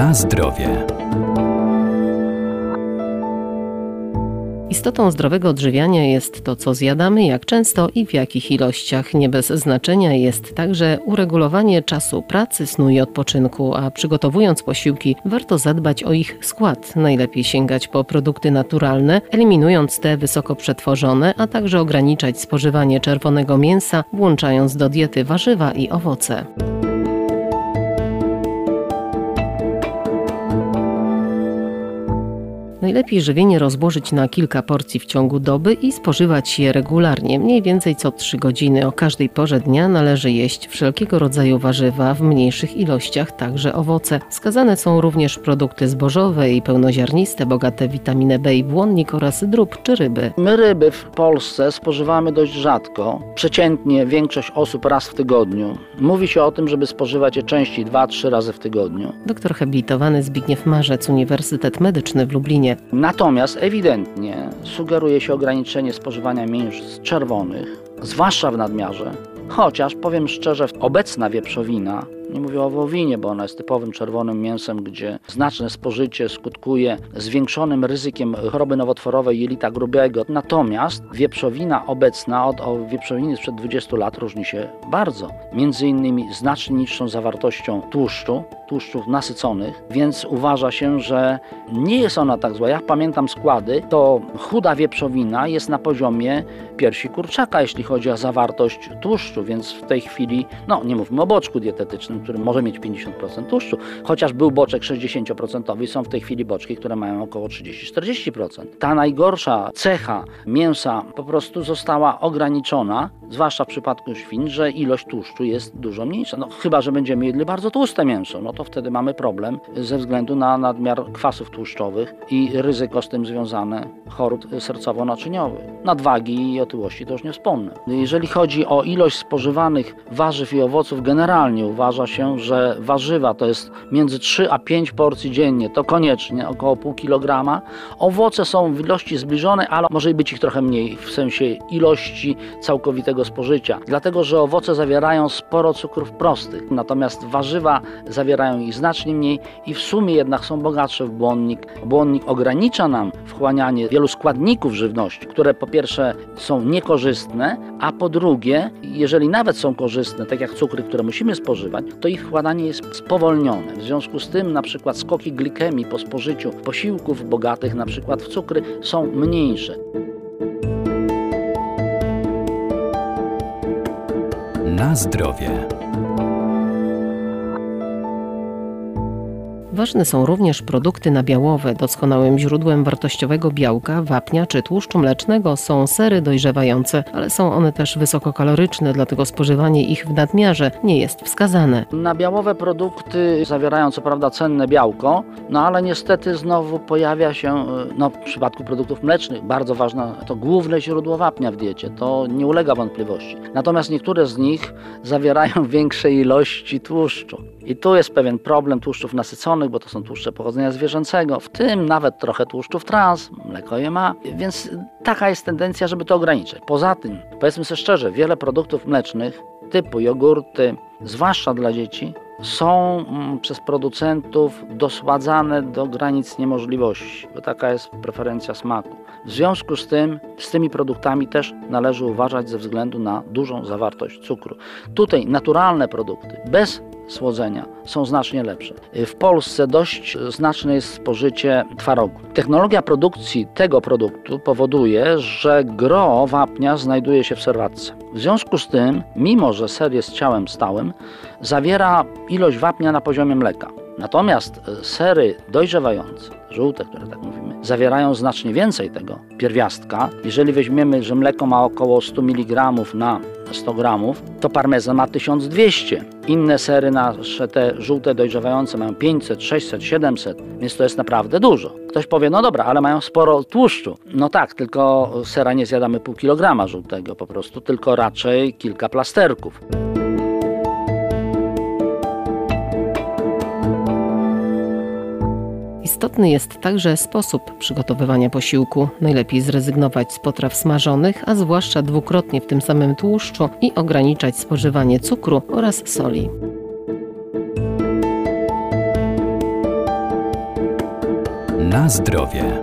Na zdrowie. Istotą zdrowego odżywiania jest to, co zjadamy, jak często i w jakich ilościach. Nie bez znaczenia jest także uregulowanie czasu pracy, snu i odpoczynku, a przygotowując posiłki, warto zadbać o ich skład. Najlepiej sięgać po produkty naturalne, eliminując te wysoko przetworzone, a także ograniczać spożywanie czerwonego mięsa, włączając do diety warzywa i owoce. Najlepiej żywienie rozłożyć na kilka porcji w ciągu doby i spożywać je regularnie, mniej więcej co 3 godziny. O każdej porze dnia należy jeść wszelkiego rodzaju warzywa w mniejszych ilościach, także owoce. Wskazane są również produkty zbożowe i pełnoziarniste, bogate w witaminę B i błonnik oraz drób czy ryby. My ryby w Polsce spożywamy dość rzadko. Przeciętnie większość osób raz w tygodniu. Mówi się o tym, żeby spożywać je częściej, 2-3 razy w tygodniu. Doktor habilitowany Zbigniew Marzec, Uniwersytet Medyczny w Lublinie Natomiast ewidentnie sugeruje się ograniczenie spożywania mięs czerwonych, zwłaszcza w nadmiarze, chociaż powiem szczerze, obecna wieprzowina nie mówię o wołowinie, bo ona jest typowym czerwonym mięsem, gdzie znaczne spożycie skutkuje zwiększonym ryzykiem choroby nowotworowej jelita grubego. Natomiast wieprzowina obecna od wieprzowiny sprzed 20 lat różni się bardzo. Między innymi znacznie niższą zawartością tłuszczu, tłuszczów nasyconych, więc uważa się, że nie jest ona tak zła. Ja pamiętam składy, to chuda wieprzowina jest na poziomie piersi kurczaka, jeśli chodzi o zawartość tłuszczu, więc w tej chwili, no nie mówmy o boczku dietetycznym, który może mieć 50% tłuszczu. Chociaż był boczek 60%, są w tej chwili boczki, które mają około 30-40%. Ta najgorsza cecha mięsa po prostu została ograniczona, zwłaszcza w przypadku świn, że ilość tłuszczu jest dużo mniejsza. No, chyba, że będziemy jedli bardzo tłuste mięso, no to wtedy mamy problem ze względu na nadmiar kwasów tłuszczowych i ryzyko z tym związane chorób sercowo-naczyniowych. Nadwagi i otyłości to już nie wspomnę. Jeżeli chodzi o ilość spożywanych warzyw i owoców, generalnie uważa się, że warzywa to jest między 3 a 5 porcji dziennie, to koniecznie około pół kilograma. Owoce są w ilości zbliżonej, ale może być ich trochę mniej w sensie ilości całkowitego spożycia, dlatego że owoce zawierają sporo cukrów prostych, natomiast warzywa zawierają ich znacznie mniej i w sumie jednak są bogatsze w błonnik. Błonnik ogranicza nam wchłanianie wielu składników żywności, które po pierwsze są niekorzystne, a po drugie, jeżeli nawet są korzystne, tak jak cukry, które musimy spożywać, to ich wkładanie jest spowolnione. W związku z tym na przykład skoki glikemii po spożyciu posiłków bogatych na przykład w cukry są mniejsze. Na zdrowie. Ważne są również produkty nabiałowe. Doskonałym źródłem wartościowego białka, wapnia czy tłuszczu mlecznego są sery dojrzewające, ale są one też wysokokaloryczne, dlatego spożywanie ich w nadmiarze nie jest wskazane. Nabiałowe produkty zawierają co prawda cenne białko, no ale niestety znowu pojawia się, e, no w przypadku produktów mlecznych, bardzo ważne, to główne źródło wapnia w diecie, to nie ulega wątpliwości. Natomiast niektóre z nich zawierają większe ilości tłuszczu. I tu jest pewien problem tłuszczów nasyconych, bo to są tłuszcze pochodzenia zwierzęcego, w tym nawet trochę tłuszczów trans, mleko je ma, więc taka jest tendencja, żeby to ograniczyć. Poza tym, powiedzmy sobie szczerze, wiele produktów mlecznych typu jogurty, zwłaszcza dla dzieci, są mm, przez producentów dosładzane do granic niemożliwości, bo taka jest preferencja smaku. W związku z tym, z tymi produktami też należy uważać ze względu na dużą zawartość cukru. Tutaj naturalne produkty bez słodzenia są znacznie lepsze. W Polsce dość znaczne jest spożycie twarogu. Technologia produkcji tego produktu powoduje, że gro wapnia znajduje się w serwatce. W związku z tym, mimo że ser jest ciałem stałym, zawiera ilość wapnia na poziomie mleka. Natomiast e, sery dojrzewające, żółte, które tak mówimy, zawierają znacznie więcej tego pierwiastka. Jeżeli weźmiemy, że mleko ma około 100 mg na 100 gramów, to parmezan ma 1200. Inne sery nasze, te żółte dojrzewające mają 500, 600, 700, więc to jest naprawdę dużo. Ktoś powie, no dobra, ale mają sporo tłuszczu. No tak, tylko sera nie zjadamy pół kilograma żółtego po prostu, tylko raczej kilka plasterków. Istotny jest także sposób przygotowywania posiłku. Najlepiej zrezygnować z potraw smażonych, a zwłaszcza dwukrotnie w tym samym tłuszczu i ograniczać spożywanie cukru oraz soli. Na zdrowie.